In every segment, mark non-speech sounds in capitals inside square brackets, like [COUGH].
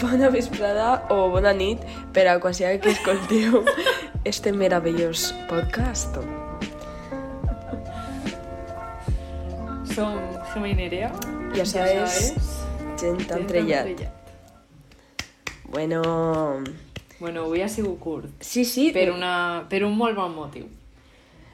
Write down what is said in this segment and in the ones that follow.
bona vesprada o bona nit per a sigui que escolteu este meravellós podcast. Som Gemma i Nerea. Ja sabes, gent Gent entrellat. entrellat. Bueno, Bueno, avui ha sigut curt. sí, sí, Per, una, per un molt bon motiu.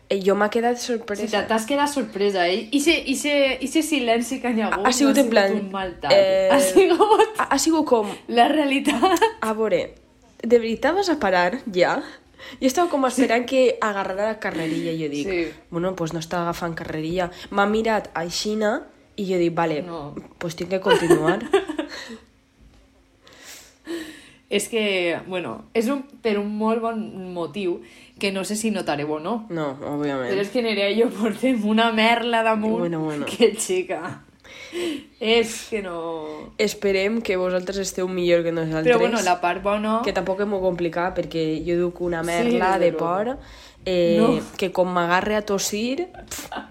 Eh, jo m'ha quedat Sí, sorpresa. T'has quedat sorpresa, eh? I se, i se, i se silenci que hi ha hagut Ha sigut no en plan, un mal tall. eh, Ha sigut Ha, ha sigut com, la realitat. a veure, de veritat vas a parar ja? Jo estava com esperant que agarrara la carrerilla i jo dic, Sí. bueno, pues no està agafant carrerilla. M'ha mirat aixina i jo dic, vale, No. pues tinc que continuar. [LAUGHS] És que, bueno, és un, per un molt bon motiu que no sé si notareu o no. No, òbviament. Però és que Nerea i jo portem una merla damunt Bueno, bueno. que xica. És que no... Esperem que vosaltres esteu millor que nosaltres. Però bueno, la part bona... Que tampoc és molt complicat perquè jo duc una Sí, merla desde de luego. por eh, No. que com m'agarre a tossir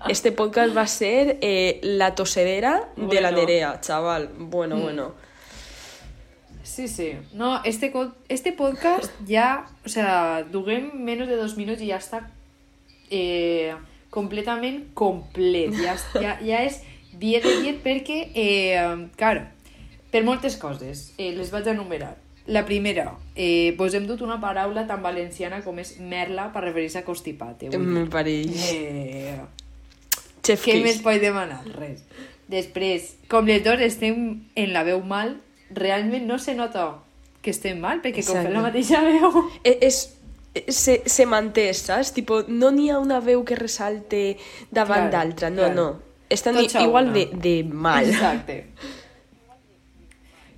este podcast va ser eh, la tosedera de la Bueno. Nerea, chaval. Bueno, Mm. bueno. Sí, sí. No, este, este podcast ya, o sea, duguem menos de dos minuts i ja està eh, completament complet. Ja, ja, ja és 10 de 10 perquè, eh, clar, per moltes coses, eh, les vaig enumerar. La primera, eh, vos hem dut una paraula tan valenciana com és merla per referir-se a constipat. Eh. Me pareix. Eh, Chef què Kiss. més pot demanar? Res. Després, com les dos estem en la veu mal, realment no se nota que estem mal, perquè com fem la Exacte. mateixa veu... Eh, és, eh, se, se manté, saps? Tipo, no n'hi ha una veu que resalte davant d'altra, no, claro. no. Estan Tots a igual de, de mal. Exacte.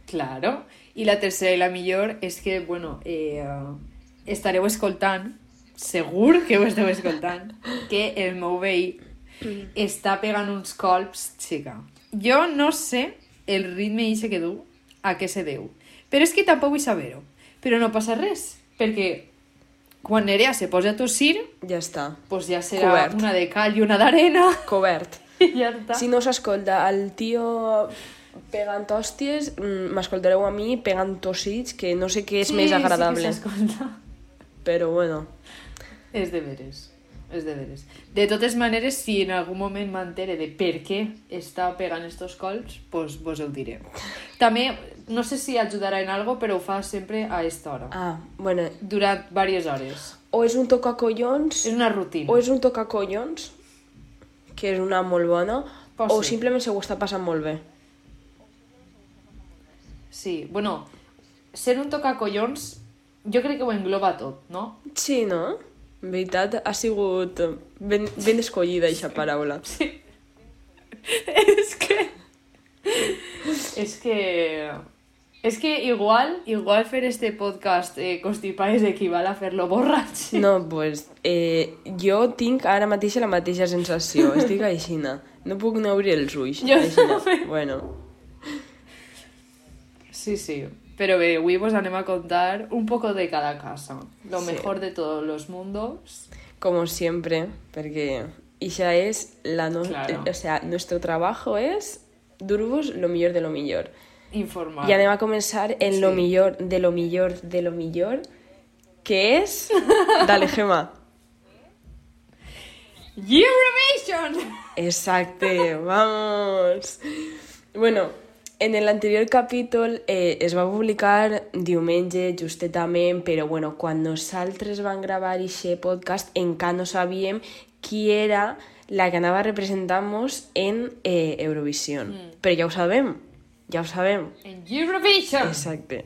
Claro. I la tercera i la millor és que, bueno, eh, estareu escoltant, segur que ho esteu escoltant, que el meu veí està pegant uns colps, xica. Jo no sé el ritme ixe que du a què se deu. Però és que tampoc vull saber-ho. Però no passa res, perquè quan Nerea se posa a tossir, Ja està. pues ja serà Cobert. una de cal i una d'arena. Cobert. [LAUGHS] I ja està. Si no s'escolta el tio pegant hòsties, mm, m'escoltareu a mi pegant tossits, que no sé què és més agradable. Sí que s'escolta. però bueno, És de veres. És de veres. De totes maneres, si en algun moment m'entere de per què està pegant estos colps, pues vos ho diré. També, no sé si ajudarà en algo, però ho fa sempre a esta hora. ah, bueno, Durant diverses hores. o és un tocacollons, És una rutina. o és un tocacollons, que és una molt bona, Pot o ser. simplement se ho està passant molt bé. Sí, bueno, ser un tocacollons, jo crec que ho engloba tot, no? Sí, no? En veritat, ha sigut ben, ben escollida aquesta paraula. [LAUGHS] Sí. és que... és que... És que igual, igual fer este podcast eh, constipat és equival a fer-lo borratx. [LAUGHS] No, pues, eh, jo tinc ara mateix la mateixa sensació. Estic aixina. No puc no obrir els ulls. Jo aixina. Bueno, Sí, sí. Però bé, avui vos anem a contar un poco de cada casa. Lo Sí. mejor de todos los mundos. como siempre, porque ella es la no, Claro. o sea, nuestro trabajo es dur-vos lo millor de lo millor. Informar. I anem a començar en lo millor de lo millor de lo millor, que és... [LAUGHS] Dale, Gemma. Eurovision! Exacte, vamos. Bueno, en el anterior capítol eh, es va publicar diumenge justetament, però bueno, quan nosaltres vam gravar aquest podcast encara no sabíem qui era la que anava a representar-nos en eh, Eurovision. Mm. Però ja ho sabem, ja ho sabem. En Eurovision! Exacte.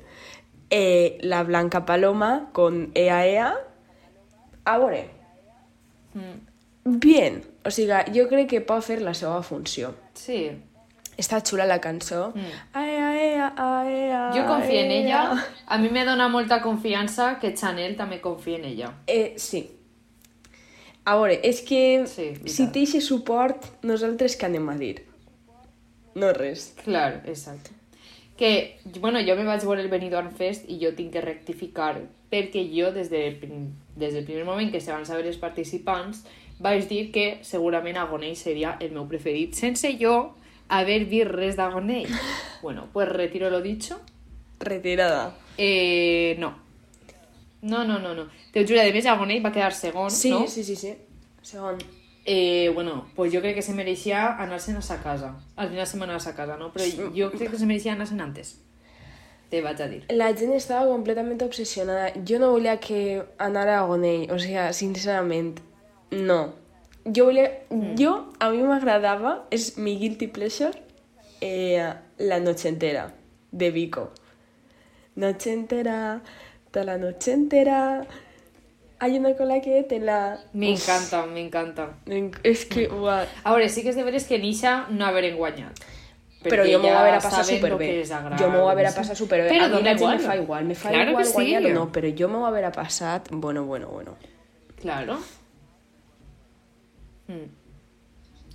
Eh, la Blanca Paloma con Ea Ea. A veure, Mm. bien. O sigui, jo crec que pot fer la seva funció. Sí. Està xula la cançó. Mm. Aea, aea, aea, Jo confio en ella. A mi me dona molta confiança que Chanel també confia en ella. Eh, sí. A veure, és que Sí, si té aquest suport, nosaltres què anem a dir? No res. Claro, exacte. que, bueno, jo me vaig veure el Benidorm Fest i jo tinc que rectificar perquè jo des, de, des del primer moment que se van saber els participants vaig dir que segurament Agonell seria el meu preferit sense jo haver vist res d'Agonell. Bueno, pues retiro lo dicho. Retirada. Eh, no. No, no, no, no. Te juro, a més Agonell va quedar segon, Sí, no? sí, sí, sí. Segon. Eh, bueno, pues jo crec que se mereixia anar-se'n a sa casa. Al final se'n va anar a sa casa, no? Però jo crec que se mereixia anar-se'n antes. Te vaig a dir. La gent estava completament obsessionada. Jo no volia que anara a Gonell, o sigui, sincerament, no. Jo volia... Jo, a mi m'agradava, és mi guilty pleasure, eh, la noche entera, de Vico. Noche entera, toda la noche entera, hay una cola que te la... M'encanta, m'encanta. És que, uah, A veure, sí que és de veres que Nisha no haver guanyat. Però Perquè jo m'ho ja va haver a passar saben lo superbé. que les agrada, Jo m'ho va haver a sí. passar superbé. Però a mi dona la gent igual. me fa igual. Me fa Claro igual que sí. guanyar o no, però jo m'ho va haver a passat... Bueno, bueno, bueno. Claro. Mm.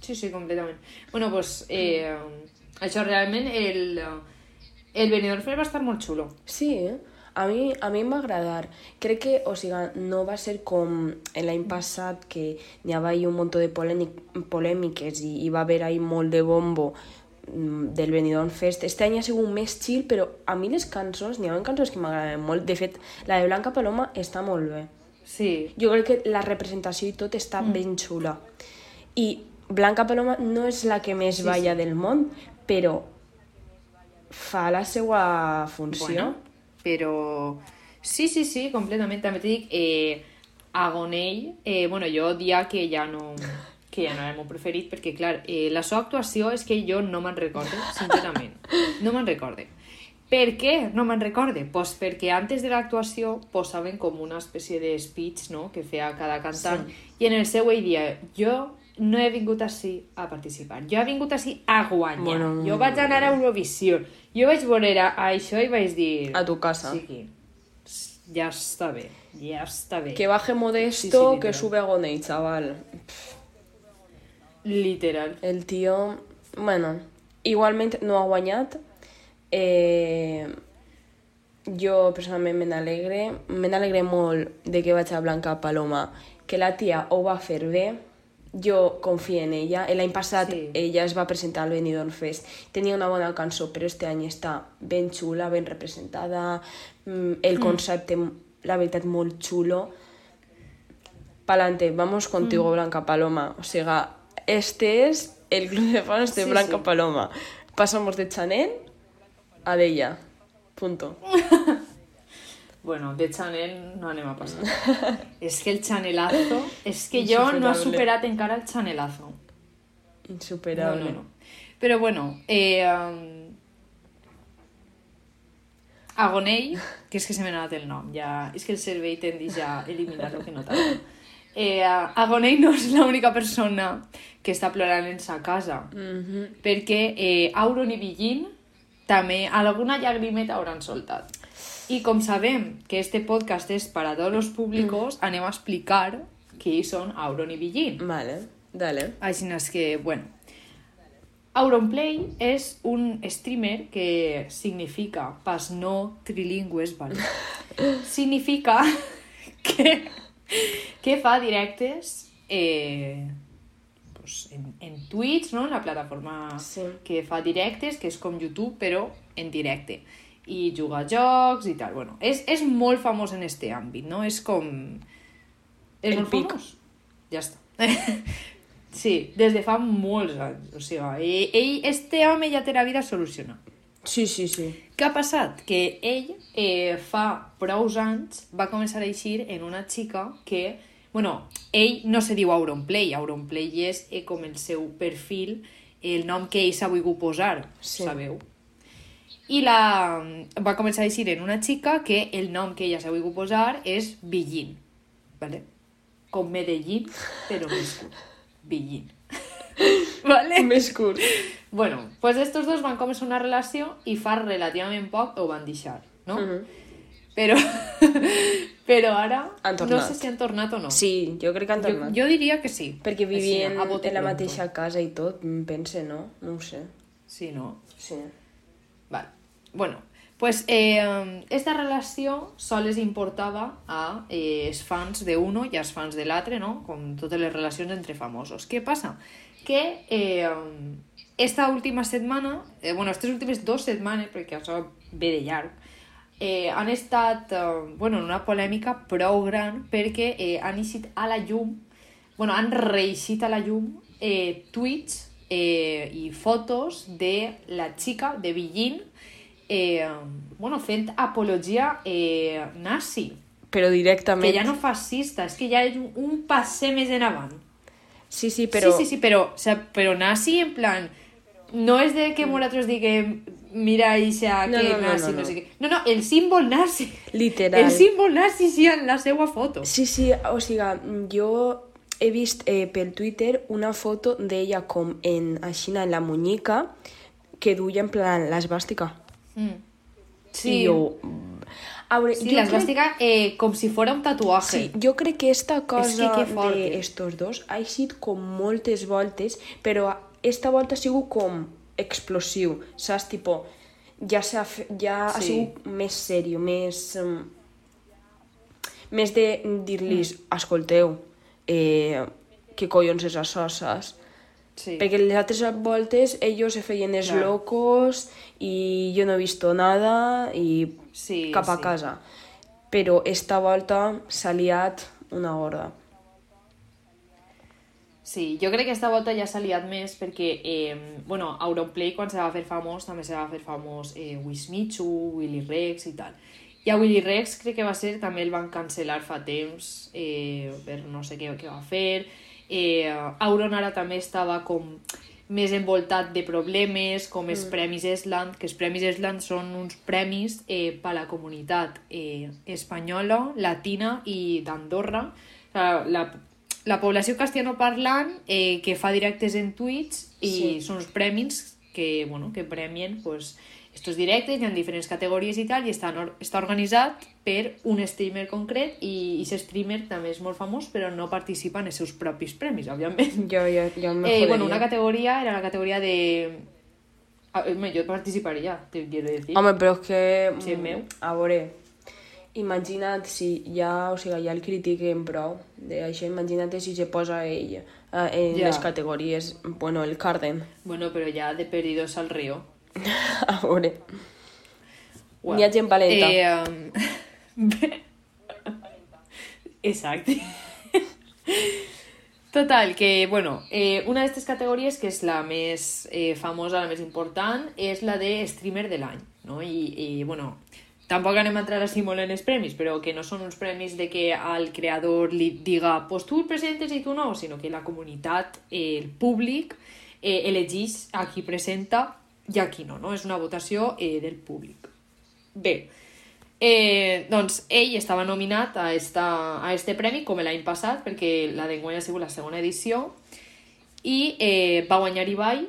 Sí, sí, completament. Bueno, pues, eh, això realment, el, el Benidorm Fest va estar molt xulo. Sí, eh? a mi, a mi em va agradar. Crec que, o sigui, no va ser com l'any passat que n'hi havia un munt de polèmic, polèmiques i hi va haver ahí molt de bombo mm, del Benidorm Fest. Este any ha sigut més chill, però a mi les cançons, n'hi ha cançons que m'agraden molt. De fet, la de Blanca Paloma està molt bé. Sí. Jo crec que la representació i tot està mm. ben xula. I Blanca Paloma no és la que més Sí, balla sí. del món, però fa la seva funció. Bueno, però... Sí, sí, sí, completament. També t'he dic, eh, Agonell, eh, bueno, jo dia que ja no que ja no era el meu preferit, perquè, clar, eh, la seva actuació és que jo no me'n recorde, sincerament. No me'n recorde. Per què no me'n recorde? Pues perquè antes de l'actuació posaven com una espècie de speech no? que feia cada cantant sí. i en el seu ell dia jo no he vingut així a participar, jo he vingut així a guanyar, Bueno, jo vaig anar a Eurovisió, jo vaig veure a això i vaig dir... A tu casa. Sí, que ja està bé, ja està bé. Que baje modesto, Sí, sí, literal. que sube Agoney, chaval. Literal. El tio... Bueno, igualment no ha guanyat. Eh, jo personalment me n'alegre. Me n'alegre molt de que vaig a Blanca Paloma, que la tia ho va fer bé. Jo confio en ella. L'any passat Sí. ella es va presentar al Benidorm Fest. Tenia una bona cançó, però este any està ben xula, ben representada. Mm, El concepte, la veritat, molt xulo. Pa'lante, vamos contigo, Blanca Paloma. O sea, este es el club de fans de Sí, Blanca sí. Paloma. Pasamos de Chanel a Della. Punto. [LAUGHS] Bueno, de Chanel no anem a passar. [LAUGHS] és que el Chanelazo... És que jo no he superat encara el Chanelazo. No, Insuperable. no, no. Però bueno, eh, um, Agonell, que és que se m'ha anat el nom, ja, és que el cervell tendeix a eliminar-lo que no tant. Eh, Agonell no és l'única persona que està plorant en sa casa, Mhm. perquè eh, Auron i Villín també alguna llagrimeta hauran soltat. I com sabem que este podcast és para tots els públicos, anem a explicar qui són Auron i Villín. Vale, dale. Així és que, bueno, Auronplay és un streamer que significa, pas no trilingües, ¿vale? [LAUGHS] significa [LAUGHS] que, que fa directes eh, pues, en, en Twitch, no? en la plataforma Sí. que fa directes, que és com YouTube, però en directe. I juga a jocs i tal. Bueno, és, és molt famós en este àmbit, no? És com... És El molt pic. famós. Ja està. [LAUGHS] sí, des de fa molts anys. O sigui, ell, ell, este home ja té la vida solucionada. Sí, sí, sí. Què ha passat? Que ell eh, fa prous anys va començar a eixir en una xica que... Bueno, ell no se diu Auronplay, Auronplay és eh, com el seu perfil, el nom que ell s'ha volgut posar, Sí. sabeu? I la... va començar a eixir en una xica que el nom que ella s'ha volgut posar és Villín, ¿vale? Com Medellín, però més curt. Villín. [LAUGHS] ¿Vale? Més curt. Bueno, pues estos dos van començar una relació i fa relativament poc ho van deixar, no? Mhm. Però, [LAUGHS] però ara no sé si han tornat o no. Sí, jo crec que han jo, tornat. jo diria que sí. Perquè vivien a bote en la mateixa casa i tot, pense, no? No ho sé. Sí, no? Sí. Vale. bueno, pues eh, esta relació sols importava a eh, els fans d'uno i als fans de l'altre, no? Com totes les relacions entre famosos. Què passa? Que eh, esta última setmana, eh, bueno, aquestes últimes dues setmanes, perquè això ve de llarg, eh, han estat eh, bueno, en una polèmica prou gran perquè eh, han eixit a la llum, bueno, han reeixit a la llum eh, tuits eh, i fotos de la xica de Beijing eh, bueno, fent apologia eh, nazi. Però directament... Que ja no fascista, és que ja és un, un passer més en avant. Sí, sí, però... Sí, sí, sí, però, o sea, però nazi en plan... No és de que nosaltres diguem mira Isha, No, que no, no, nazi, no, no, no. sé què. No, no, el símbol nazi. Literal. El símbol nazi sí en la seva foto. Sí, sí, o sigui, jo he vist eh, pel Twitter una foto d'ella com en Aixina en la muñeca que duia en plan l'esbàstica. Mm. Sí, I jo... mm, A veure, sí l'esbàstica eh, com si fora un tatuaje. Sí, jo crec que esta cosa que fort, eh? d'estos dos ha eixit com moltes voltes, però esta volta ha sigut com explosiu, saps? Tipo, ja, fe- ja ha Sí. sigut més seriós, més... Um, més de dir-los, Mm. escolteu, eh, què collons és això, saps? Sí. Perquè les altres voltes ells se feien els Clar. locos i jo no he vist nada i Sí, cap a sí. casa. Però esta volta s'ha liat una horda. Sí, jo crec que esta volta ja s'ha liat més perquè, eh, bueno, Auronplay quan se va fer famós també se va fer famós eh, Wismichu, Willy Rex i tal. I a Willy Rex crec que va ser, també el van cancel·lar fa temps eh, per no sé què, què va fer. Eh, Auron ara també estava com més envoltat de problemes, com els Premis Esland, que els Premis Esland són uns premis eh, per a la comunitat eh, espanyola, latina i d'Andorra. Sigui, La, la població castellanoparlant eh, que fa directes en Twitch i Sí. són uns premis que, bueno, que premien pues, estos directes, hi ha diferents categories i tal, i està, està organitzat per un streamer concret i aquest streamer també és molt famós però no participa en els seus propis premis, òbviament. [LAUGHS] Jo, jo, jo me Eh, bueno, una categoria era la categoria de... Ah, home, jo participaria, te quiero decir. Home, però és que... Sí, el mm, meu. A veure, imagina't si ja, o sigui, ja el critiquen prou d'això, imagina't si se posa ell eh, en Ja. les categories, bueno, el Carden. Bueno, però ja de perdidos al río. [LAUGHS] A veure, Bueno, N'hi ha gent valenta. Eh, um... [LAUGHS] Exacte. Total, que, bueno, eh, una d'aquestes categories, que és la més eh, famosa, la més important, és la de streamer de l'any, no? I, I, bueno, tampoc anem a entrar així molt en els premis, però que no són uns premis de que al creador li diga pues tu el presentes i tu no, sinó que la comunitat, eh, el públic, eh, elegeix a qui presenta i a qui no, no? És una votació eh, del públic. Bé, eh, doncs ell estava nominat a, esta, a este premi com l'any passat, perquè la d'enguany ha sigut la segona edició, i eh, va guanyar Ibai,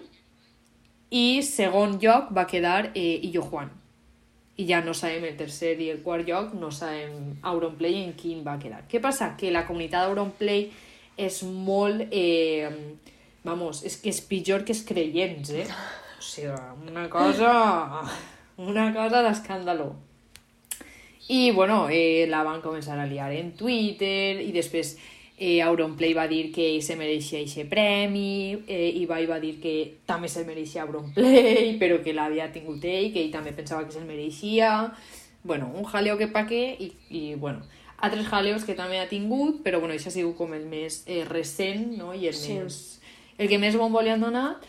i segon lloc va quedar eh, Illo Juan. I ja no sabem el tercer i el quart lloc, no sabem Auronplay en quin va quedar. Què passa? Que la comunitat d'Auronplay és molt... Eh, vamos, és que és pitjor que els creients, eh? O sigui, una cosa... Una cosa d'escàndalo. I, bueno, eh, la van començar a liar en Twitter i després eh, Auronplay va dir que ell se mereixia aquest premi, eh, Ibai va dir que també se mereixia Auronplay, [LAUGHS] però que l'havia tingut ell, que ell també pensava que se'l mereixia. Bueno, un jaleo que pa què, i, i bueno, altres jaleos que també ha tingut, però bueno, això ha sigut com el més eh, recent, no? I el, Sí. més, el que més bombo li han donat.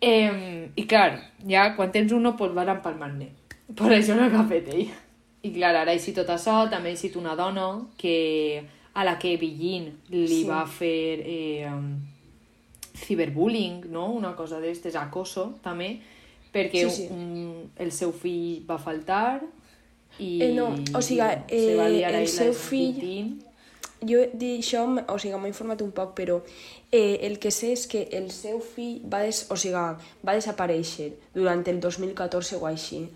Eh, I clar, ja quan tens uno, pues van empalmar-ne. Per això no ha fet ell. I clar, ara així tot això, també ha eixit una dona que, a la que Billin li Sí. va fer eh, um, ciberbullying, no? Una cosa d'estes, acoso, també, perquè Sí, sí. Un, el seu fill va faltar i... Eh, no, o sigui, se va eh, liar el seu de fill- Quintín. Jo d'això, o sigui, m'he informat un poc, però eh, el que sé és que el seu fill va, des, o sigui, va desaparèixer durant el 2014 o així.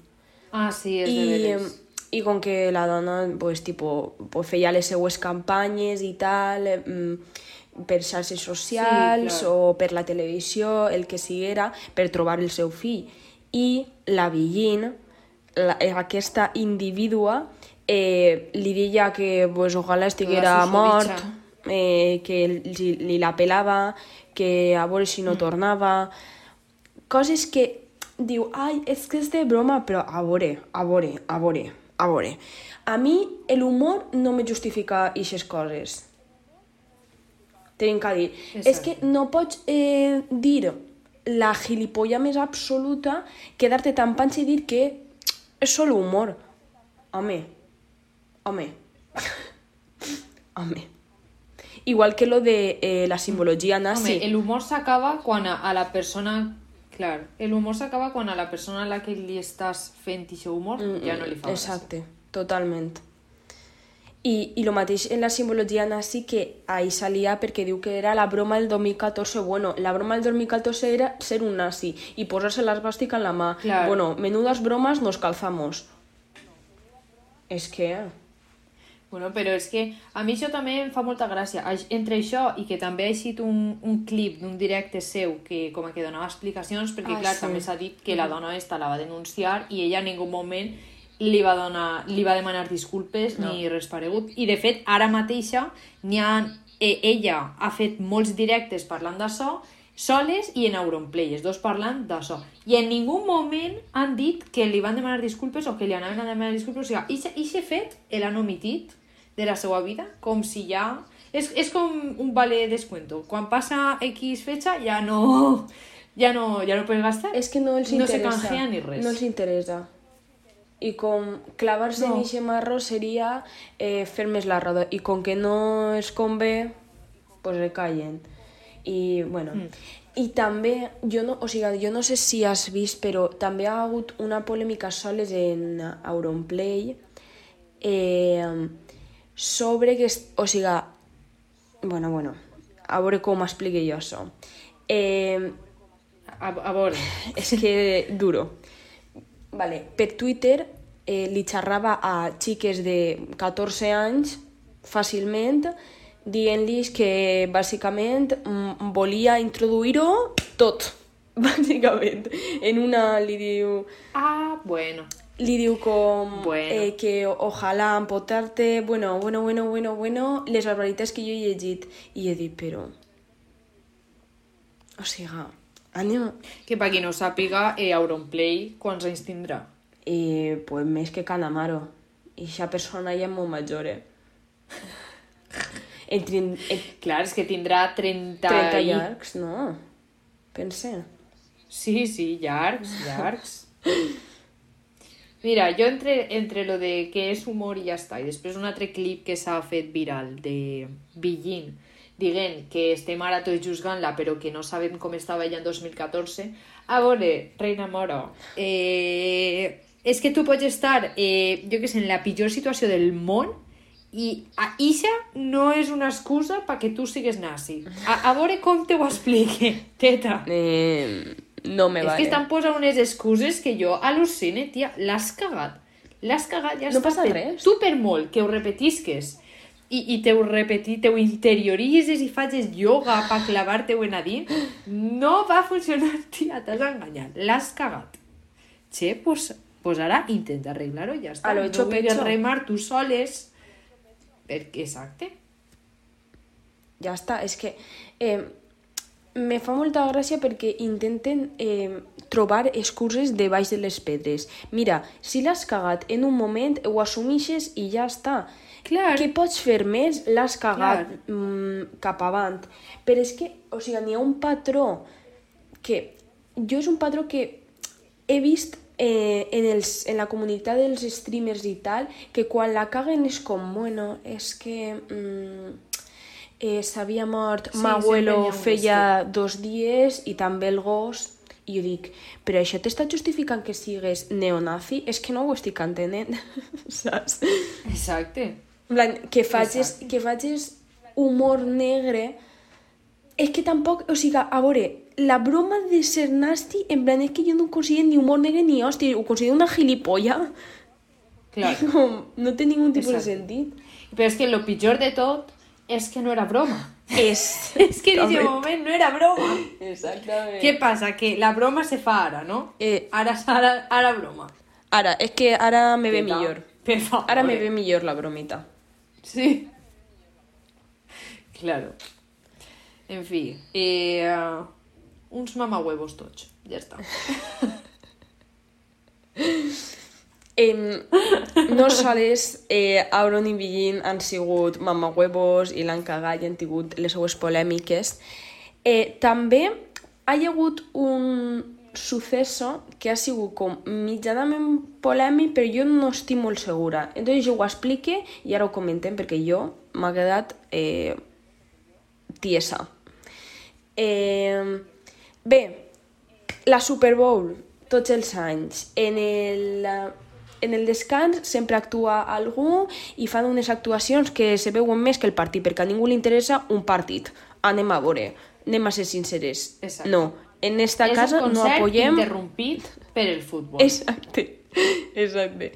Ah, sí, és de I, veres. I com que la dona pues, tipo, pues, feia les seues campanyes i tal, eh, mm, per xarxes socials Sí, clar. o per la televisió, el que siguera, per trobar el seu fill. I la Villin la, aquesta individua eh, li deia que pues, ojalà estiguera mort, eh, que li, li la pelava, que a veure si no tornava... Coses que diu, ai, és que és de broma, però a veure, a veure, a veure, a veure. A mi l'humor no me justifica aquestes coses. Tenim que dir. És Exacte. que no pots eh, dir la gilipolla més absoluta, quedar-te tan panxa i dir que és solo humor. Home, home, [LAUGHS] home. Igual que lo de eh, la simbologia nazi. Home, el humor s'acaba quan a, a la persona... Clar, el humor s'acaba quan a la persona a la que li estàs fent aquest humor ja no li fa gràcia. Mm, Exacte, totalment. I, I el mateix en la simbologia nazi que ahí salia perquè diu que era la broma del 2014. Bueno, la broma del 2014 era ser un nazi i posar-se l'esbàstica en la mà. Claro. Bueno, menudas bromas nos calzamos. És que... Bueno, però és que a mi això també em fa molta gràcia. Entre això i que també ha eixit un, un clip d'un directe seu que com que donava explicacions, perquè Ah, clar, sí. també s'ha dit que la dona esta la va denunciar i ella en ningú moment li va, donar, li va demanar disculpes no. ni res paregut. I de fet, ara mateixa n'hi ha, eh, ella ha fet molts directes parlant d'això, soles i en Auronplay, els dos parlant d'això. I en ningú moment han dit que li van demanar disculpes o que li anaven a demanar disculpes. O sigui, ixe, ixe fet l'han omitit de la seva vida, com si ja... És, és com un vale descuento. Quan passa X fecha ja no... [LAUGHS] Ja no, ja no pots gastar. És que no els no se interessa. canjea ni res. No els interessa. I com clavar-se No. en eixe marro seria eh, fer més la roda. I com que no es convé, pues le callen. I, bueno... Mm. I també, jo no, o sigui, jo no sé si has vist, però també ha hagut una polèmica soles en Auronplay eh, sobre que, o sigui, bueno, bueno, a veure com explico jo això. Eh, A, a veure, [LAUGHS] és que duro. Vale, per Twitter eh, li xerrava a xiques de 14 anys fàcilment dient-los que bàsicament mm, volia introduir-ho tot, [LAUGHS] bàsicament. En una li diu, ah, bueno. Li diu com Bueno. eh, que ojalà ampotarte, bueno, bueno, bueno, bueno, bueno, les barbaritats que jo he llegit. I he dit, però... O sigui, anem... Que per qui no sàpiga, eh, Auronplay, quants anys tindrà? I pues més que Canamaro. I aquesta persona ja és molt major, eh? [LAUGHS] Entre, entre Clar, és que tindrà 30... 30 i- llargs, no? Pense. Sí, sí, llargs, llargs. [LAUGHS] Mira, jo entre, entre lo de que és humor i ja està, i després un altre clip que s'ha fet viral de Billin dient que estem ara tots juzgant-la però que no sabem com estava ella en 2014 a veure, Reina Moro eh, és que tu pots estar eh, jo que sé, en la pitjor situació del món i a no és una excusa perquè tu sigues nazi. A, a veure com te ho explique teta. Eh, no me és vale. que estan posant unes excuses que jo al·lucine, tia, l'has cagat. L'has cagat, ja No està. passa res. Tu per molt que ho repetisques i, i te ho repetir, te ho interioritzes i facis yoga per clavar-te-ho en a dins, no va funcionar, [LAUGHS] tia, t'has enganyat. L'has cagat. Che, pues, pues ara intenta arreglar-ho, ja està. A lo hecho no vulguis pecho. remar tu soles. Perquè, exacte. Ja està, és que eh, me fa molta gràcia perquè intenten eh, trobar excuses debaix de les pedres. Mira, si l'has cagat en un moment, ho assumixes i ja està. Clar. Què pots fer més? L'has cagat mm, cap avant. Però és que, o sigui, n'hi ha un patró que... Jo és un patró que he vist eh, en, els, en la comunitat dels streamers i tal, que quan la caguen és com, bueno, és que mm, eh, s'havia mort, Sí, sí, hi ha un feia dos dies i també el gos, i jo dic, però això t'està justificant que sigues neonazi? És que no ho estic entenent, [LAUGHS] saps? Exacte. En plan, que facis, Exacte. que facis humor negre és que tampoc, o sigui, a veure, la broma de ser nasty, en plan, és que jo no considero ni humor negre ni hòstia, ho considero una gilipolla. Clar. [LAUGHS] Com, no té ningun tipus Exacte. de sentit. Però és que el pitjor de tot és que no era broma. És... És [LAUGHS] que en aquest moment no era broma. Exactament. Què passa? Que la broma se fa ara, no? Eh. Ara, ara, ara broma. Ara, és que ara me ve Teta, millor. Per favor. Ara me ve millor la bromita. Sí. [LAUGHS] Claro. En fi, eh, uns mamahuevos tots. Ja està. [LAUGHS] Eh, no sols eh, Auron i Villin han sigut mamahuevos i l'han cagat i han tingut les seues polèmiques. Eh, també ha hi hagut un suceso que ha sigut com mitjanament polèmic, però jo no estic molt segura. Entonces jo ho explique i ara ho comentem perquè jo m'ha quedat eh, tiesa. Eh, bé, la Super Bowl, tots els anys, en el, en el descans sempre actua algú i fan unes actuacions que se veuen més que el partit, perquè a ningú li interessa un partit. Anem a veure, anem a ser sinceres. Exacte. No, en esta és casa no apoyem... interrompit per el futbol. Exacte, [LAUGHS] exacte.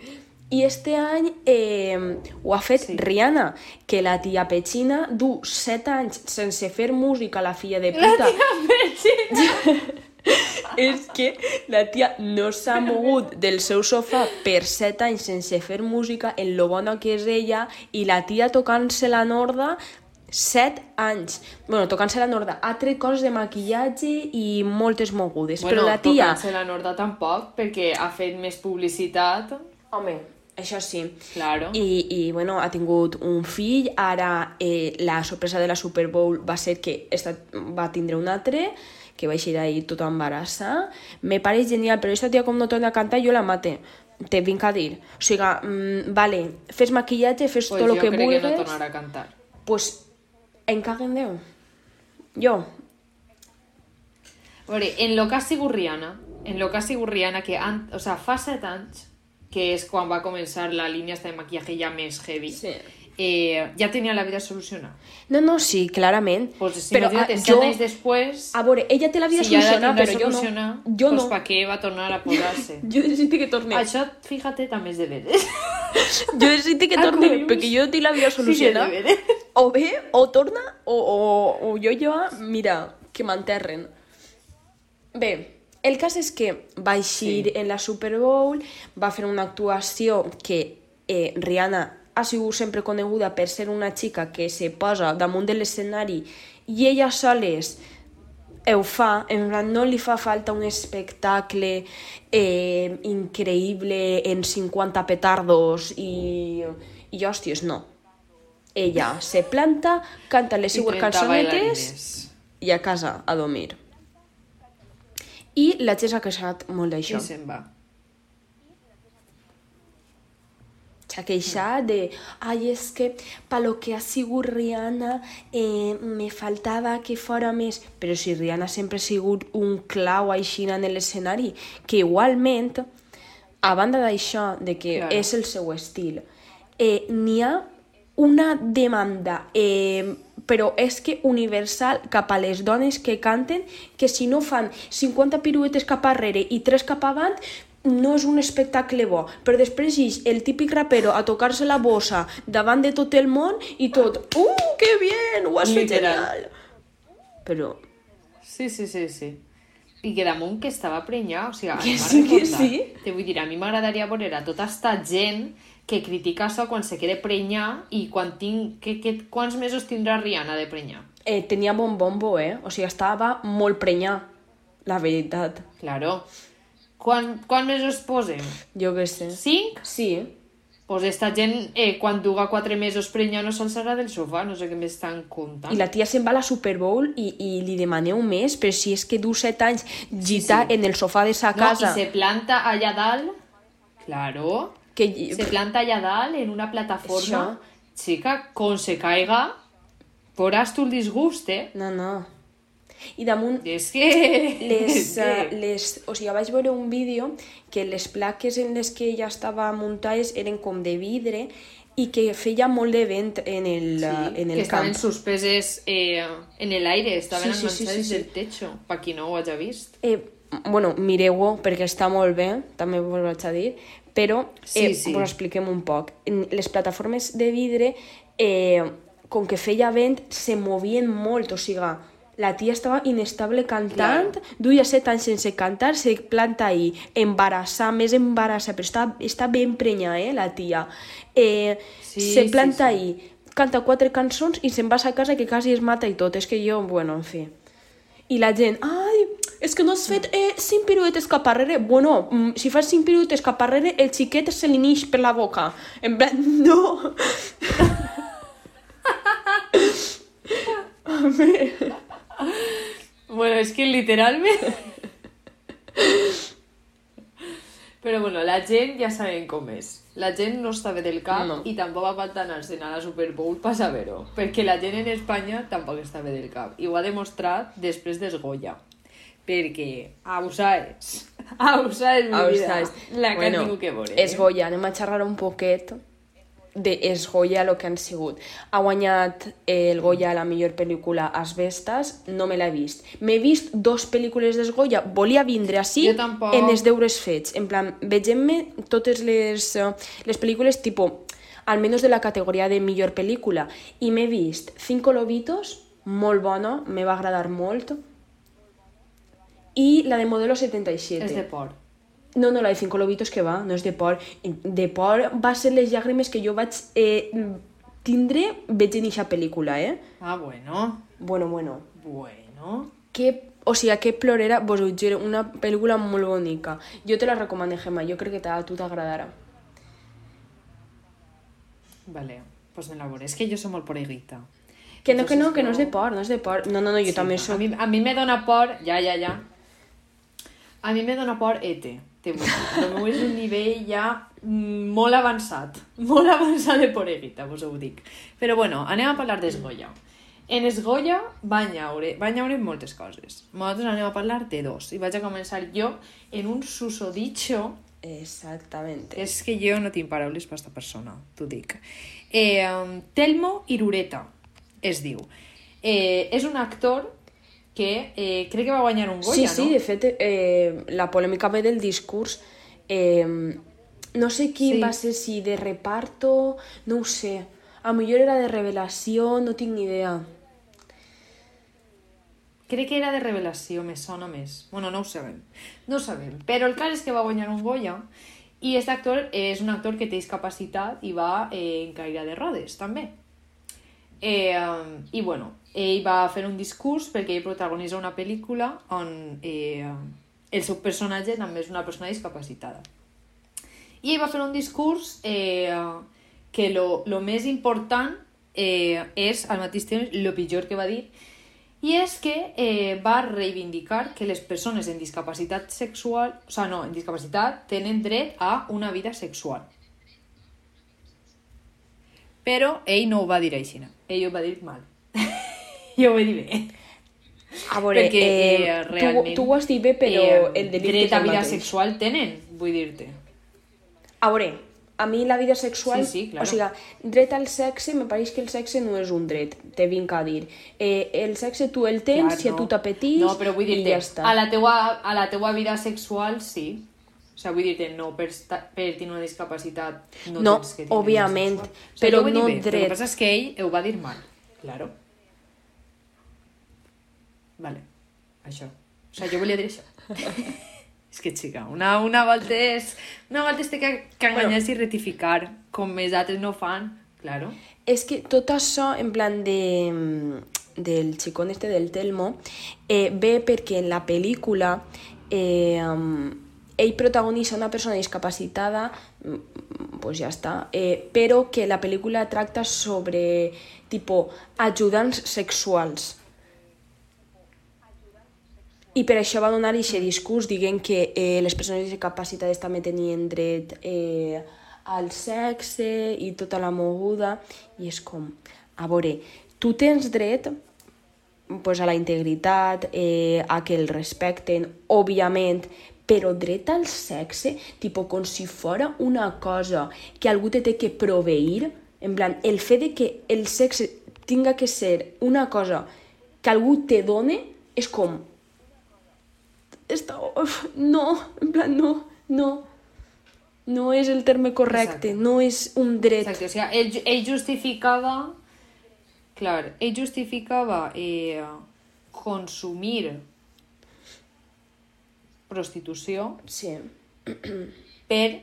I este any eh, ho ha fet Sí. Rihanna, que la tia Petxina du set anys sense fer música, la filla de La puta. tia Petxina. [LAUGHS] És que la tia no s'ha mogut del seu sofà per set anys sense fer música, en lo bona que és ella, i la tia tocant-se la norda set anys. bueno, tocant-se la norda. Ha tret coses de maquillatge i moltes mogudes. Bueno, però la tia... tocant-se la Norda tampoc, perquè ha fet més publicitat. Home, això sí. Claro. I, i bueno, ha tingut un fill, ara eh, la sorpresa de la Super Bowl va ser que esta, va tindre un altre, que va eixir ahir tota embarassada. Me pareix genial, però aquesta tia com no torna a cantar, jo la mate. Te vinc a dir. O sigui, mm, vale, fes maquillatge, fes pues tot el jo que crec vulguis, que no tornarà a cantar. pues en Déu. Jo. A veure, en lo que ha sigut Rihanna, en lo que ha sigut Rihanna, que an... o sea, fa set anys, que és quan va començar la línia de maquillaje ja més heavy, Sí. Eh, ja tenia la vida solucionada. No, no, sí, clarament. Pues si però imagina't, ah, set anys després, A veure, ella té la vida si ja solucionada, tindrà però jo no. Jo pues no. pa què va tornar a posar-se? [LAUGHS] Jo necessito que torni. Això, fíjate, també és de veres. [LAUGHS] Jo necessito que Ah, torni, collons. perquè jo tinc la vida solucionada. Sí o bé, o torna, o, o, o jo ja, mira, que m'enterren. Bé, el cas és que va eixir sí. en la Super Bowl, va fer una actuació que eh, Rihanna ha sigut sempre coneguda per ser una xica que se posa damunt de l'escenari i ella soles ho fa, en plan, no li fa falta un espectacle eh, increïble en 50 petardos i, i hòsties, no. Ella se planta, canta les I seues 30 cançonetes i a casa a dormir. I la gent s'ha queixat molt I d'això. se'n va. S'ha queixat de, ai, és que pa lo que ha sigut Rihanna eh, me faltava que fora més. Però si Rihanna sempre ha sigut un clau així en l'escenari, que igualment, a banda d'això, de que Claro. és el seu estil, eh, n'hi ha una demanda, eh, però és que universal cap a les dones que canten, que si no fan 50 piruetes cap arrere i 3 cap avant, no és un espectacle bo, però després ix el típic rapero a tocar-se la bossa davant de tot el món i tot, uh, que bien, ho has fet genial. Però, Sí, sí, sí, sí. I que damunt que estava prenyat, o sigui, Que sí, que sí. Te vull dir, a mi m'agradaria veure a tota esta gent que critica això quan se quede prenyar i quan tinc... Que, que, quants mesos tindrà Rihanna de prenyar? eh, tenia bon bombo, eh? O sigui, estava molt prenyà, la veritat. Claro. Quan, quan mesos posem? Jo què sé. Cinc? Sí, Pues esta gent, eh, quan duga quatre mesos prenyar, no s'alçarà del sofà, no sé què m'estan contant. I la tia se'n va a la Super Bowl i, i li demaneu més, però si és que du set anys gitar sí. en el sofà de sa No, casa. i se planta allà dalt, claro, Que... se planta allà dalt en una plataforma. Això. Chica, con se caiga, poràs tu el disgust, eh? No, no. I damunt És que... [LAUGHS] les, és uh, que- les, o sigui, vaig veure un vídeo que les plaques en les que ella estava muntades eren com de vidre i que feia molt de vent en el, Sí, uh, en que el estaven camp. suspeses eh, en el aire, estaven Sí, sí, sí, enganxades sí, sí. del techo, per qui no ho hagi vist. Eh, bueno, mireu-ho perquè està molt bé, també vos vaig a dir, però Sí, eh, sí. vos expliquem un poc. En Les plataformes de vidre, eh, com que feia vent, se movien molt, o sigui, la tia estava inestable cantant, claro. duia set anys sense cantar, se planta ahí, embarassada, més embarassada, però està, està ben prenya, eh, la tia. Eh, sí, se planta sí, sí. ahí, canta quatre cançons i se'n va a casa que quasi es mata i tot. És que jo, bueno, en fi. I la gent, ai, és que no has fet eh, cinc piruetes cap arrere. Bueno, mm, si fas cinc piruetes cap arrere, el xiquet se li neix per la boca. En plan, [LAUGHS] no. [LAUGHS] bueno, es que literalment... Però bueno, la gent ja sabem com és. La gent no està bé del cap no. i tampoc va faltar anar-se'n a la Super Bowl per saber-ho. Perquè la gent en Espanya tampoc està bé del cap. I ho ha demostrat després d'Esgoya. Perquè Ausaes, Ausaes, [LAUGHS] mi vida, la que bueno, tinc que veure. Esgoya, anem a xerrar un poquet de es Goya el que han sigut. Ha guanyat el Goya la millor pel·lícula Asbestas, no me l'he vist. M'he vist dos pel·lícules d'es Goya, volia vindre així en els deures fets. En plan, vegem-me totes les, les pel·lícules tipo, almenys de la categoria de millor pel·lícula, i m'he vist Cinco Lobitos, molt bona, me va agradar molt, i la de Modelo 77. És de por. No, no, la de Cinco Lobitos que va, no és de por. De por va ser les llàgrimes que jo vaig eh, tindre veig en aquesta pel·lícula, eh? Ah, bueno. Bueno, bueno. Bueno. Que, o sigui, que plorera, vos ho juro, una pel·lícula molt bonica. Jo te la recomano, Gemma, jo crec que a tu t'agradarà. Vale, pues me la veuré. És que jo soc molt poreguita. Que no, que no, que no és de por, no és de por. No, no, no, jo sí, també soc... A mi, a mi me dona por... Ja, ja, ja. A mi me dona por ETE té meu és un nivell ja molt avançat, [LAUGHS] molt avançat de poreguita, vos ho dic. Però bueno, anem a parlar d'Esgoya. En Esgoya van llaure, van llaure moltes coses. Nosaltres anem a parlar de dos. I vaig a començar jo en un susodicho Exactament. És que jo no tinc paraules per aquesta persona, t'ho dic. Eh, Telmo Irureta es diu. Eh, és un actor que eh, crec que va guanyar un Goya, sí, no? Sí, de fet, eh, la polèmica ve del discurs. Eh, no sé qui sí. va ser, si de reparto, no ho sé. A millor era de revelació, no tinc ni idea. Crec que era de revelació, me sona més. Bueno, no ho sabem. No ho sabem. Però el cas és que va guanyar un Goya i aquest actor és un actor que té discapacitat i va eh, en caire de rodes, també. Eh, I bueno, ell va fer un discurs perquè ell protagonitza una pel·lícula on eh, el seu personatge també és una persona discapacitada. I ell va fer un discurs eh, que lo, lo més important eh, és al mateix temps el pitjor que va dir i és que eh, va reivindicar que les persones en discapacitat sexual, o sigui, no, en discapacitat, tenen dret a una vida sexual. Però ell no ho va dir així, ell ho va dir mal. [LAUGHS] [LAUGHS] jo ho he dit bé. A veure, Perquè, eh, eh, realment, tu, tu ho has dit bé, però eh, el delicte dret a vida sexual tenen, vull dir-te. A veure, a mi la vida sexual... Sí, sí, claro. O sigui, dret al sexe, me pareix que el sexe no és un dret, te vinc a dir. Eh, el sexe tu el tens, Clar, si a no. tu t'apetís, no, però vull dir ja està. A la, teua, a la teua vida sexual, sí. O sigui, vull dir-te, no, per, per tenir una discapacitat no, no tens que tenir òbviament, però no dret. El que passa és que ell ho va dir mal, claro. Vale, això. O sigui, jo volia dir això. [LAUGHS] és que, xica, una, una volta és... Una volta és que, que enganyar bueno, i rectificar, com els altres no fan, claro. És que tot això, en plan de del xicón este del Telmo, eh, ve perquè en la pel·lícula eh, ell protagonitza una persona discapacitada, pues ja està, eh, però que la pel·lícula tracta sobre, tipo, ajudants sexuals i per això va donar aquest discurs dient que eh, les persones discapacitades també tenien dret eh, al sexe i tota la moguda. I és com, a veure, tu tens dret pues, a la integritat, eh, a que el respecten, òbviament, però dret al sexe, tipo, com si fora una cosa que algú te té que proveir, en plan, el fet de que el sexe tinga que ser una cosa que algú te done, és com, està... No, en plan, no, no. No és el terme correcte, Exacte. no és un dret. Exacte, o sigui, ell, ell justificava... Clar, ell justificava eh, consumir prostitució Sí. per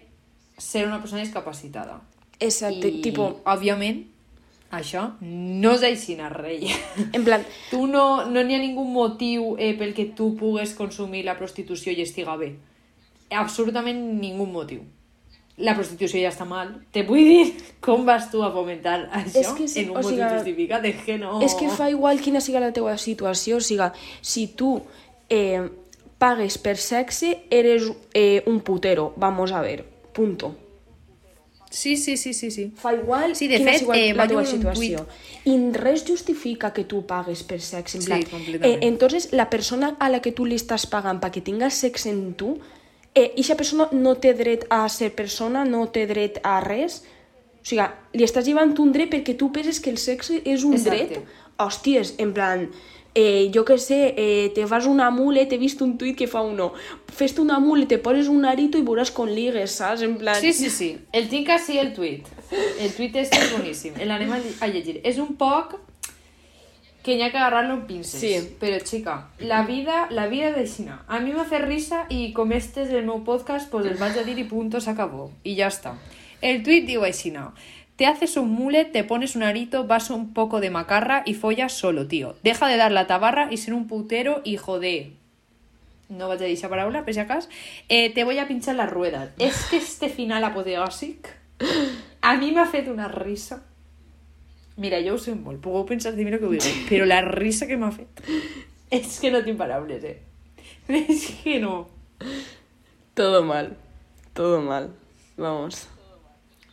ser una persona discapacitada. Exacte, I, tipo, òbviament, això no és així, rei. en plan, Tu no no n'hi ha ningú motiu eh, pel que tu pugues consumir la prostitució i estiga bé. Absolutament ningú motiu. La prostitució ja està mal. Te vull dir, com vas tu a fomentar això És que sí, en un o motiu siga, justificat? És que no... és que fa igual quina siga la teua situació, o sigui, si tu eh, pagues per sexe, eres eh, un putero, vamos a ver, punto. Sí, sí, sí, sí, sí. Fa igual Sí, de quina fet, siga eh, la un situació. I res justifica que tu pagues per sexe. En Sí, plan, eh, completament. entonces, la persona a la que tu li estàs pagant perquè tinga sexe en tu, eh, aquesta persona no té dret a ser persona, no té dret a res. O sigui, li estàs llevant un dret perquè tu penses que el sexe és un Exacte. dret. Hòsties, en plan, eh, jo que sé, eh, te fas una mule, he vist un tuit que fa uno, fes-te una mule, te poses un arito i veuràs com ligues, saps? En plan... Sí, sí, sí. El tinc així el tuit. El tuit és boníssim. L'anem a, lle- a llegir. És un poc que n'hi ha que agarrar-lo amb pinces. Sí. Però, xica, la vida, la vida és així. A mi m'ha fet risa i com este és el meu podcast, pues el vaig a dir i punto, s'acabó. I ja està. El tuit diu així. Te haces un mule, te pones un arito, vas un poco de macarra y follas solo, tío. Deja de dar la tabarra y ser un putero, hijo de... No vaig a per si acas. Eh, te voy a pinchar las ruedas. És que este final apoteòsic a mi m'ha fet una risa. Mira, ho sé molt, pugueu pensar el que vulgueu, però la risa que m'ha fet és que no tinc paraules, eh? [LAUGHS] És que no. Todo mal, todo mal, vamos.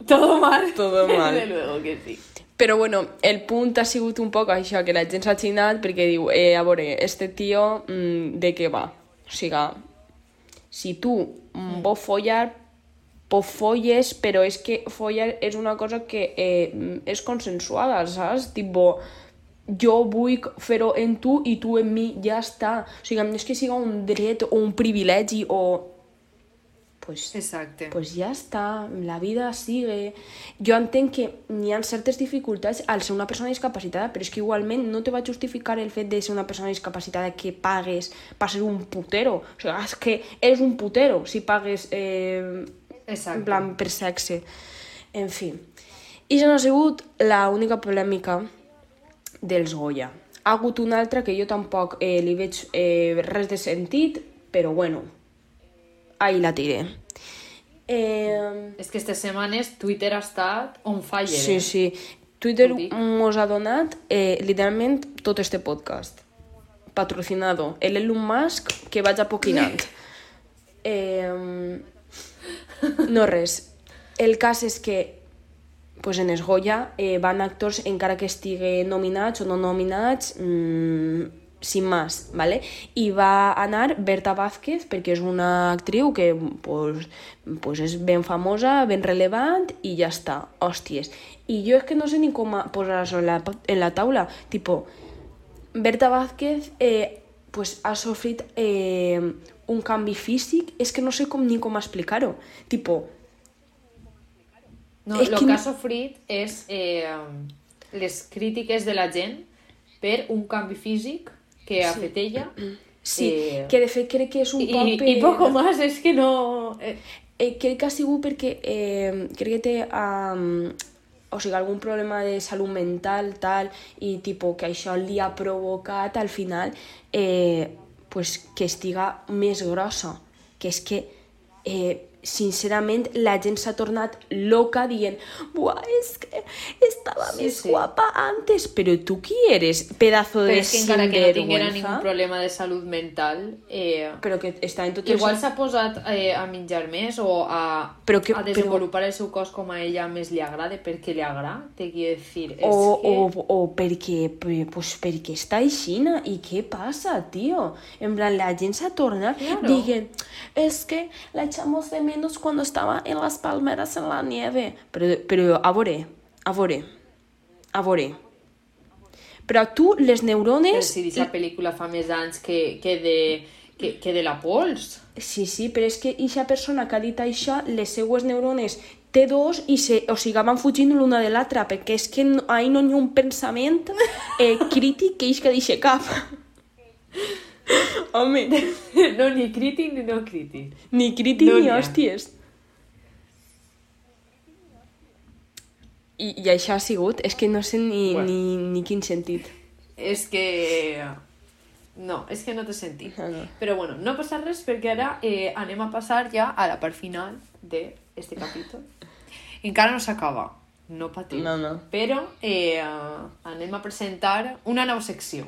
Todo mal. Todo mal. [LAUGHS] Desde luego que sí. Però bueno, el punt ha sigut un poc això, que la gent s'ha xinat perquè diu, eh, a veure, este tio, mm, de què va? O sigui, si tu mm. vols follar, pues folles, però és que follar és una cosa que eh, és consensuada, saps? Tipo, jo vull fer-ho en tu i tu en mi, ja està. O sigui, no és que siga un dret o un privilegi o... Pues, Exacte. pues ja està, la vida sigue. Jo entenc que n'hi ha certes dificultats al ser una persona discapacitada, però és que igualment no te va justificar el fet de ser una persona discapacitada que pagues per ser un putero. O sigui, és que eres un putero si pagues eh, Exacte. en plan per sexe. En fi. I ja no ha sigut l'única polèmica dels Goya. Ha hagut una altra que jo tampoc eh, li veig eh, res de sentit, però bueno, ahí la tiré. Eh, És que aquestes setmanes Twitter ha estat on fire. sí, eh? sí. Twitter mos ha donat eh, literalment tot este podcast. Patrocinado. El Elon Musk que vaig apoquinant. [LAUGHS] eh, no res. El cas és que pues en es Goya eh, van actors encara que estiguen nominats o no nominats mmm, sin más, ¿vale? I va anar Berta Vázquez perquè és una actriu que pues, pues és ben famosa, ben relevant i ja està, hòsties. I jo és que no sé ni com posar-ho en, la, en la taula, tipo, Berta Vázquez eh, pues, ha sofrit eh, un canvi físic, és que no sé com ni com explicar-ho. Tipo, No, el que que ha sofrit és eh, les crítiques de la gent per un canvi físic que ha fet ella. sí, Eh, que de fet crec que és un I, poc i, poco más, és que no... Eh, Eh, crec que ha sigut perquè eh, crec que té um, o sigui, algun problema de salut mental tal, i tipo, que això li ha provocat al final eh, pues, que estiga més grossa que és que eh, sincerament la gent s'ha tornat loca dient Buah, és que estava Sí, més sí. guapa antes però tu qui eres, pedazo però de és que encara que no tinguera ningú problema de salut mental, eh, però que està en tot igual s'ha posat eh, a menjar més o a, Però que- a desenvolupar el seu cos com a ella més li agrada, perquè li agrada, te quiero decir. És O, que... o, o perquè, pe- pues perquè està aixina i què passa, tio? En plan, la gent s'ha tornat Claro. dient, es que la echamos de menos cuando estaba en las palmeras en la nieve. Però, però a veure, a veure, a veure. Però tu, les Però neurones... si aquesta pel·lícula fa més anys que, que, de, que, que de la pols. Sí, sí, però és que eixa persona que ha dit això, les seues neurones té dos i se, o sigui, van fugint l'una de l'altra, perquè és que no, ahí no hi ha un pensament eh, crític que ix que deixa cap. [LAUGHS] [LAUGHS] Home, [LAUGHS] No, ni crític ni no crític. ni crític No ni ha. hòsties. I, I això ha sigut? És que no sé ni, Bueno. ni, ni quin sentit. És que... No, és que no té sentit. Ah, no. Però bueno, no passa res perquè ara eh, anem a passar ja a la part final d'este capítol. Encara no s'acaba, no patiu. No, no. Però eh, anem a presentar una nova secció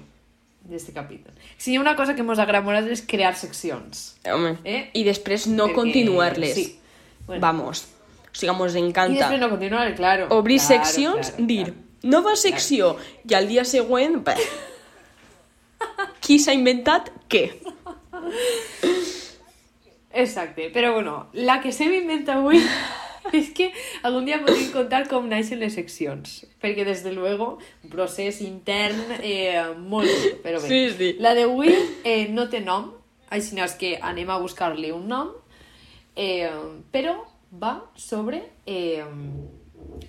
d'este capítol. Si hi ha una cosa que ens agrada molt és crear seccions. Home. Eh? I després no Perquè- continuar-les. Sí. Bueno. Vamos. O sigui, I encanta. després no continuar, claro. Obrir Claro, seccions, claro, dir claro. nova secció i al dia següent... Bé. [LAUGHS] Qui s'ha inventat què? Exacte, però bueno, la que s'hem inventat avui [LAUGHS] [LAUGHS] és que algun dia podríem contar com naixen les seccions, perquè des de luego un procés intern eh, molt dur, però bé. Sí, sí. La d'avui eh, no té nom, així és que anem a buscar-li un nom, eh, però va sobre eh,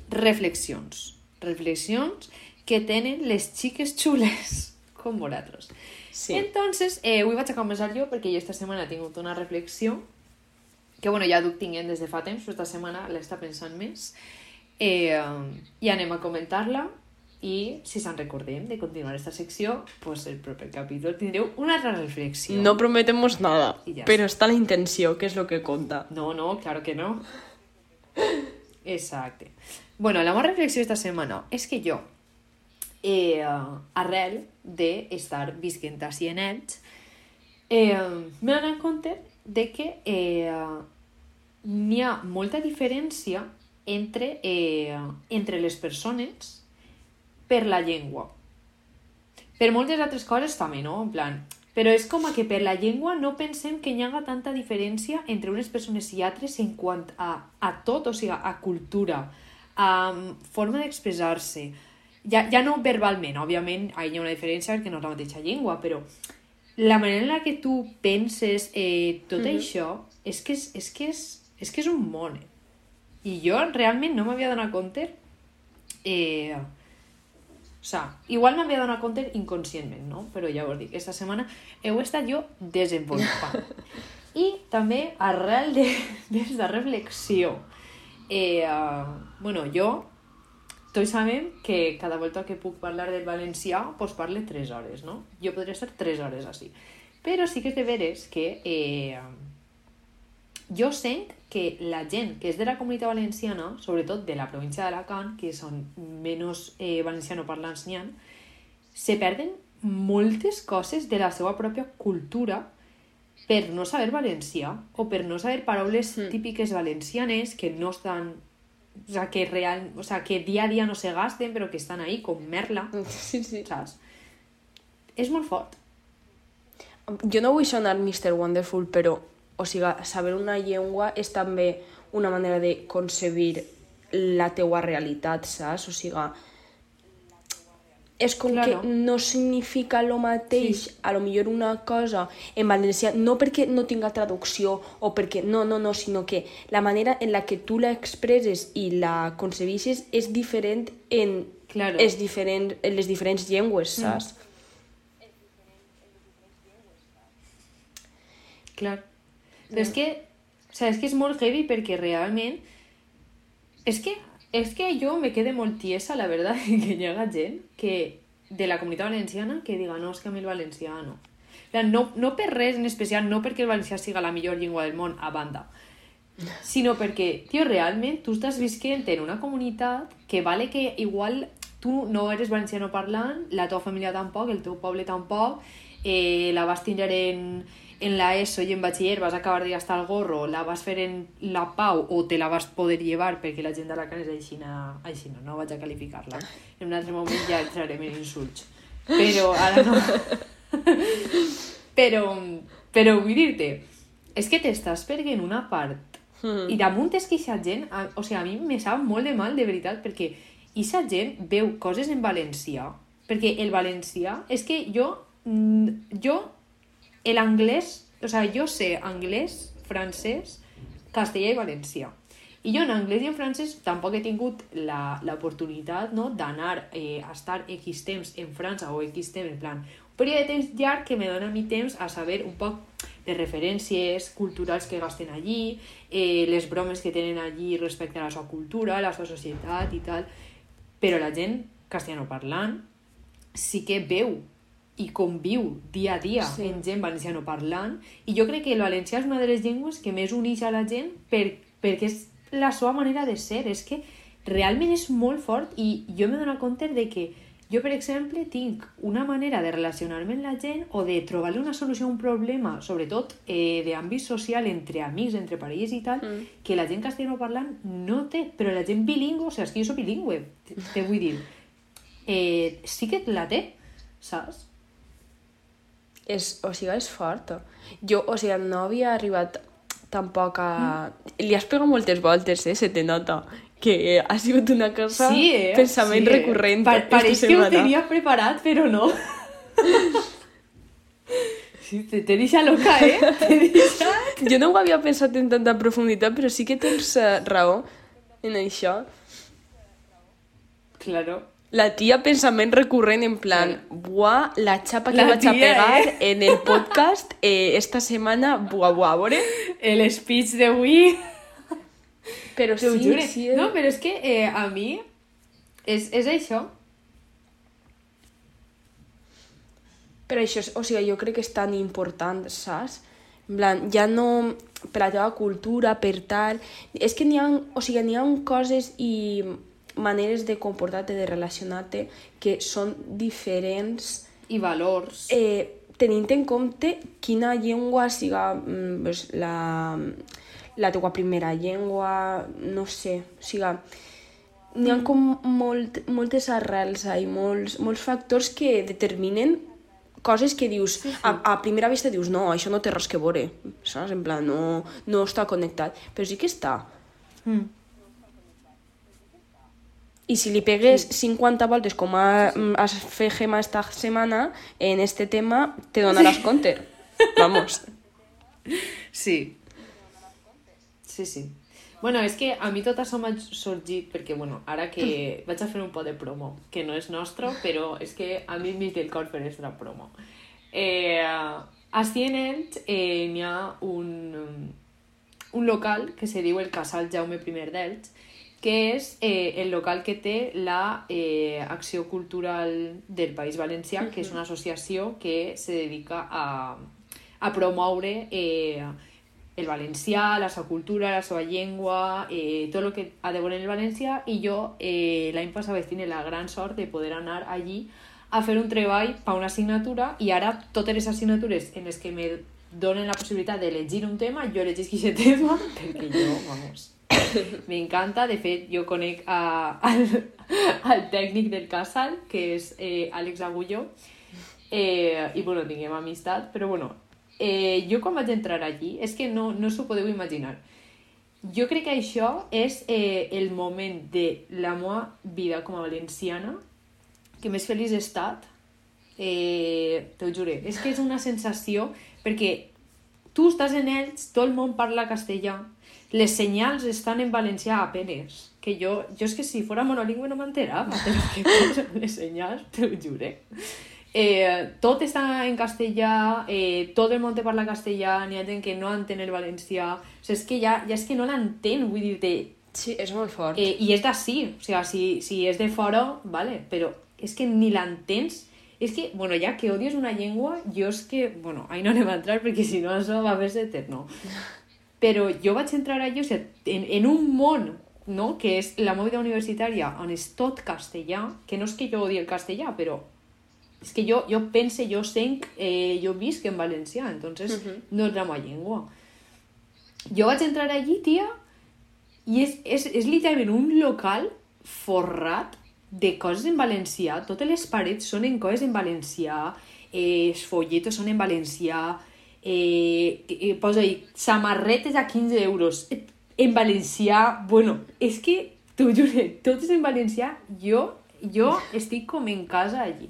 reflexions. Reflexions que tenen les xiques xules, [LAUGHS] com vosaltres. Sí. Entonces, eh, avui vaig a començar jo perquè jo esta setmana he tingut una reflexió que bueno, ja duc tinguent des de fa temps, però esta setmana l'està pensant més eh, i anem a comentar-la i si se'n recordem de continuar esta secció, pues el proper capítol tindreu una altra reflexió. No prometemos nada, ja però està la intenció, que és el que compta. No, no, claro que no. Exacte. Bueno, la meva reflexió esta setmana és que jo, eh, arrel d'estar visquent així en Elx, eh, m'he donat compte de que eh, n'hi ha molta diferència entre, eh, entre les persones per la llengua. Per moltes altres coses també, no? En plan, però és com a que per la llengua no pensem que hi haga tanta diferència entre unes persones i altres en quant a, a tot, o sigui, a cultura, a mm, forma d'expressar-se. Ja, ja no verbalment, òbviament, hi ha una diferència perquè no és la mateixa llengua, però la manera en la que tu penses eh, tot això és que és, és, que és, és que és un món. I jo realment no m'havia donat compte eh, o sea, igual m'havia donat compte inconscientment, no? Però ja us dic, esta setmana heu estat jo desenvolupant. [LAUGHS] I també arrel de- [LAUGHS] d'esta reflexió, eh, uh, bueno, jo tots sabem que cada volta que puc parlar del valencià, pues parle 3 hores, no? Jo podria estar 3 hores així. Però sí que és de veres que eh, jo sent que la gent que és de la comunitat valenciana, sobretot de la província d'Alacant, que són menys eh, valencianoparlants n'hi ha, se perden moltes coses de la seva pròpia cultura per no saber valencià o per no saber paraules Mm. típiques valencianes que no estan o sea, que real, o sea, que día a día no se gasten, però que estan ahí com merla, [LAUGHS] Sí, sí. saps? És molt fort. Jo no vull sonar Mr. Wonderful, però, o sigui, saber una llengua és també una manera de concebir la teua realitat, saps? O sigui, és com Claro. que no significa el mateix, Sí. a lo millor una cosa en valencià, no perquè no tinga traducció o perquè no, no, no, sinó que la manera en la que tu la expresses i la concebixes és diferent en, Claro. és diferent, en les diferents llengües, saps? Clar. Però és que, o sea, és que és molt heavy perquè realment és que, és que jo me quede molt tiesa, la verdad, [LAUGHS] que hi ha gent que, de la comunitat valenciana que diga, no, és que a mi el valencià no. No, no per res en especial, no perquè el valencià siga la millor llengua del món, a banda, [LAUGHS] sinó perquè, tio, realment tu estàs visquent en una comunitat que vale que igual tu no eres valenciano parlant, la teva família tampoc, el teu poble tampoc, eh, la vas tindre en, en la ESO i en batxiller vas acabar de gastar el gorro, la vas fer en la Pau o te la vas poder llevar perquè la gent de la és així, així no, no vaig a qualificar-la. En un altre moment ja entrarem en insults. Però ara no. però, però vull dir-te, és que t'estàs perdent una part Mm. i damunt és que aquesta gent, a, o sigui, a mi me sap molt de mal, de veritat, perquè aquesta gent veu coses en valencià, perquè el valencià, és que jo, mm, jo, l'anglès, o sigui, jo sé anglès, francès, castellà i valencià. I jo en anglès i en francès tampoc he tingut l'oportunitat no, d'anar eh, a estar X temps en França o X temps, en plan, un període de temps llarg que me dona mi temps a saber un poc les referències culturals que gasten allí, eh, les bromes que tenen allí respecte a la seva cultura, la seva societat i tal. Però la gent castellanoparlant sí que veu i conviu dia a dia Sí. en gent valencianoparlant i jo crec que el valencià és una de les llengües que més uneix a la gent per, perquè és la seva manera de ser. És que realment és molt fort i jo m'he donat compte de que jo, per exemple, tinc una manera de relacionar-me amb la gent o de trobar-li una solució a un problema, sobretot eh, d'àmbit social entre amics, entre parelles i tal, Mm. que la gent castellanoparlant no té, però la gent bilingüe, o sigui, és que jo soc bilingüe, te, te vull dir, eh, sí que la té, saps? És, o sigui, és fort. Jo, o sigui, no havia arribat tampoc a... Li has pegat moltes voltes, eh? Se te nota. Que ha sigut una cosa... Sí, eh? Pensament sí, recurrent Pa pareix que ho tenia preparat, però no. Sí, te, te deixa loca, eh? Te [LAUGHS] deixa... Jo no ho havia pensat en tanta profunditat, però sí que tens eh, raó en això. Claro. La tia pensament recurrent en plan, buah, la xapa que La vaig a tia, pegar eh? en el podcast eh, esta setmana, buah, buah, a veure? El speech d'avui... Però sí, jure. sí, No, però és que eh, a mi és, és això. Però això, és, o sigui, jo crec que és tan important, saps? En plan, ja no per la teva cultura, per tal... És que n'hi ha, o sigui, n'hi ha coses i maneres de comportar-te, de relacionar-te, que són diferents I valors. eh, tenint en compte quina llengua siga mm, pues, la, la teua primera llengua, no sé, o sigui, n'hi ha com molt, moltes arrels i molts, molts factors que determinen coses que dius, sí, sí. A, a primera vista dius, no, això no té res que veure, saps? En plan, no, no està connectat, però sí que està. Mm. I si li pegues 50 voltes com ha, mm, has fet Gemma esta setmana en este tema, te donaràs sí. compte. Vamos. [LAUGHS] Sí. Sí, sí. Bueno, és que a mi tot això m'ha sorgit perquè, bueno, ara que [LAUGHS] vaig a fer un pot de promo, que no és nostre, però és que a mi em del cor fer aquesta promo. Eh, a Cienent eh, n'hi ha un, un local que se diu el Casal Jaume I d'Elx, que és eh, el local que té la eh, Acció Cultural del País Valencià, que és una associació que se dedica a, a promoure eh, el valencià, la seva cultura, la seva llengua, eh, tot el que ha de veure el valencià, i jo eh, l'any passat vaig tenir la gran sort de poder anar allí a fer un treball per una assignatura i ara totes les assignatures en les que me donen la possibilitat d'elegir un tema, jo elegisc aquest [LAUGHS] tema perquè jo, vamos, [LAUGHS] m'encanta. De fet, jo conec a, al, al tècnic del casal, que és eh, Àlex Agulló, eh, i bueno, tinguem amistat, però bueno, eh, jo quan vaig entrar allí, és que no, no s'ho podeu imaginar. Jo crec que això és eh, el moment de la meva vida com a valenciana que més feliç he estat. Eh, T'ho jure. És que és una sensació perquè tu estàs en ells, tot el món parla castellà, les senyals estan en valencià a penes. Que jo, jo és que si fora monolingüe no m'enterava [LAUGHS] lo que posen les senyals, t'ho jure. Eh, tot està en castellà, eh, tot el món te parla castellà, n'hi ha gent que no entén el valencià, o sigui, és que ja, ja és que no l'entén, vull dir-te, Sí, és molt fort. Eh, I és d'ací, o sigui, si, si és de fora, vale, però és que ni l'entens. És que, bueno, ja que odies una llengua, jo és que, bueno, ahí no anem a entrar perquè si no això va a fer-se eterno. Però jo vaig entrar allà, o sigui, en, en un món no? que és la meva vida universitària, on és tot castellà, que no és que jo odi el castellà, però és que jo, jo pense, jo sent, eh, jo visc en valencià, entonces Mhm. no és la meva llengua. Jo vaig entrar allí, tia, i és, és, és literalment un local forrat de coses en valencià. Totes les parets són en coses en valencià, eh, els folletos són en valencià, eh, eh, posa ahí, samarretes a 15 euros, en valencià, bueno, és que, t'ho juro, tot és en valencià, jo, jo estic com en casa allí.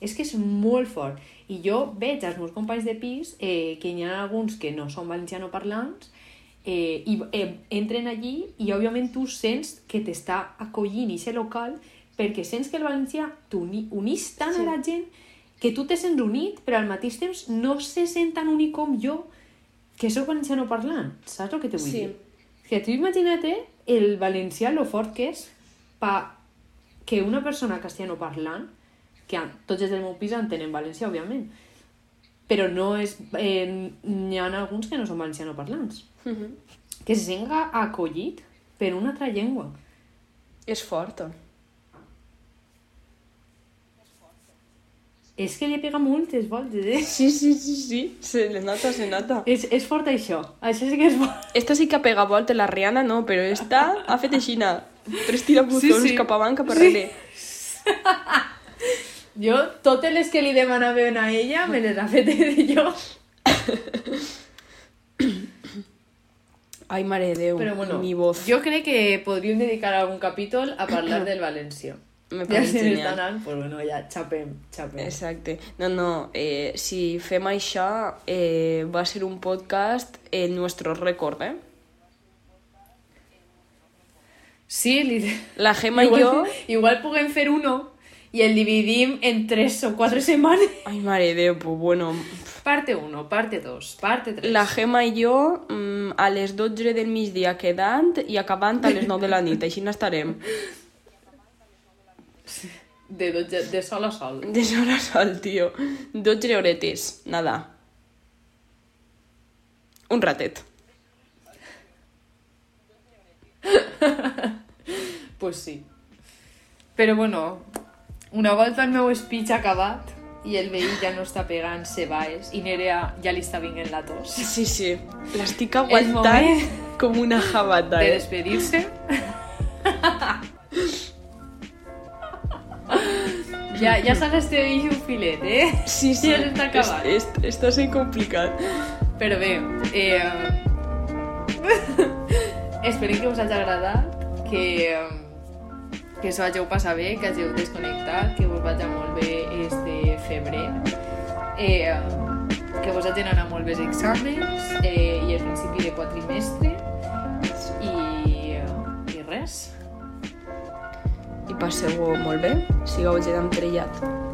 És que és molt fort. I jo veig als meus companys de pis eh, que n'hi ha alguns que no són valencianoparlants eh, i eh, entren allí i òbviament tu sents que t'està acollint aquest local perquè sents que el valencià t'unís tant sí. a la gent que tu te sents unit, però al mateix temps no se sent tan únic com jo, que sóc valenciano parlant. Saps el que te vull Sí. dir? Que tu imagina't el valencià lo fort que és pa que una persona castellano parlant, que tots els del meu pis entenen valencià, òbviament, però no és... Eh, N'hi ha alguns que no són valenciano parlants. Mhm. Que se senga acollit per una altra llengua. És fort. És que li pega moltes voltes, eh? [LAUGHS] Sí, sí, sí, sí. Se le nota, se nota. És, és fort això. Això sí que és fort. Esta sí que ha pegat volta, la Rihanna no, però esta ha fet aixina. Tres tirabuzons Sí, sí. cap avant, cap arrere. [LAUGHS] Jo, totes les que li demanaven a ella, me les ha fet [LAUGHS] jo. Ai, mare de Déu, Però bueno, mi voz. jo crec que podríem dedicar algun capítol a parlar del valencià. Me Ja si n'està anant, pues bueno, ja xapem, xapem. Exacte. No, no, eh, si fem això, eh, va ser un podcast el nostre rècord, eh? Sí, li... La Gemma i [LAUGHS] igual, jo... igual puguem fer uno i el dividim en tres o quatre setmanes. Ai, mare de Déu, pues bueno... Parte 1, parte 2, parte 3. La Gemma i jo mm, a les 12 del migdia quedant i acabant a les 9 de la nit, així n'estarem. [LAUGHS] De, 12, de sol a sol. De sol a sol, tio. 12 horetes, nada. Un ratet. [LAUGHS] Pues sí. Però bueno, una volta el meu speech acabat i el veí ja no està pegant cebaes i Nerea ja li està vinguent la tos. Sí, sí. L'estic aguantant moment com una jabata, De eh? despedir-se. [LAUGHS] ja, ja s'ha d'estedir un filet, eh? [LAUGHS] Sí, sí. Ja s'està acabant. És, és, està sent complicat. Però bé, eh, [LAUGHS] esperem que us hagi agradat, que, que s'ho hàgiu passat bé, que hàgiu desconnectat, que us vagi molt bé este febrer, eh, que vos hagin anat molt bé els exàmens eh, i el principi de quatrimestre i, i res. I passeu molt bé, sigueu gent amb trellat.